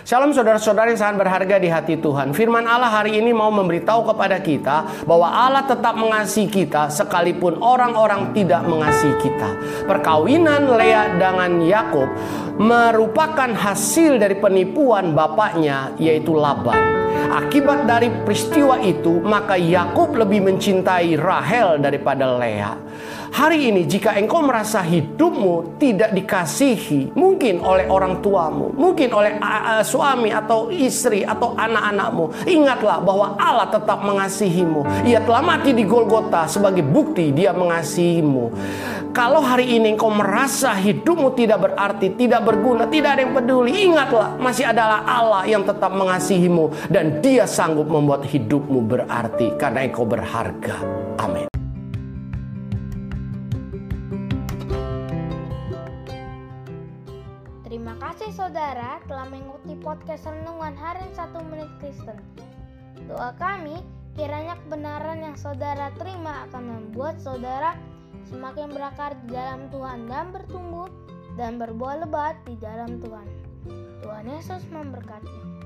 Shalom saudara-saudara yang sangat berharga di hati Tuhan. Firman Allah hari ini mau memberitahu kepada kita bahwa Allah tetap mengasihi kita sekalipun orang-orang tidak mengasihi kita. Perkawinan Lea dengan Yakub merupakan hasil dari penipuan bapaknya yaitu Laban. Akibat dari peristiwa itu, maka Yakub lebih mencintai Rahel daripada Lea. Hari ini jika engkau merasa hidupmu tidak dikasihi, mungkin oleh orang tuamu, mungkin oleh suami atau istri atau anak-anakmu, ingatlah bahwa Allah tetap mengasihimu. Ia telah mati di Golgota sebagai bukti dia mengasihimu. Kalau hari ini engkau merasa hidupmu tidak berarti, tidak berguna, tidak ada yang peduli, ingatlah masih adalah Allah yang tetap mengasihimu dan dia sanggup membuat hidupmu berarti karena engkau berharga. Amin. Terima kasih saudara telah mengikuti podcast Renungan Harian 1 Menit Kristen. Doa kami kiranya kebenaran yang saudara terima akan membuat saudara semakin berakar di dalam Tuhan dan bertumbuh dan berbuah lebat di dalam Tuhan. Tuhan Yesus memberkati.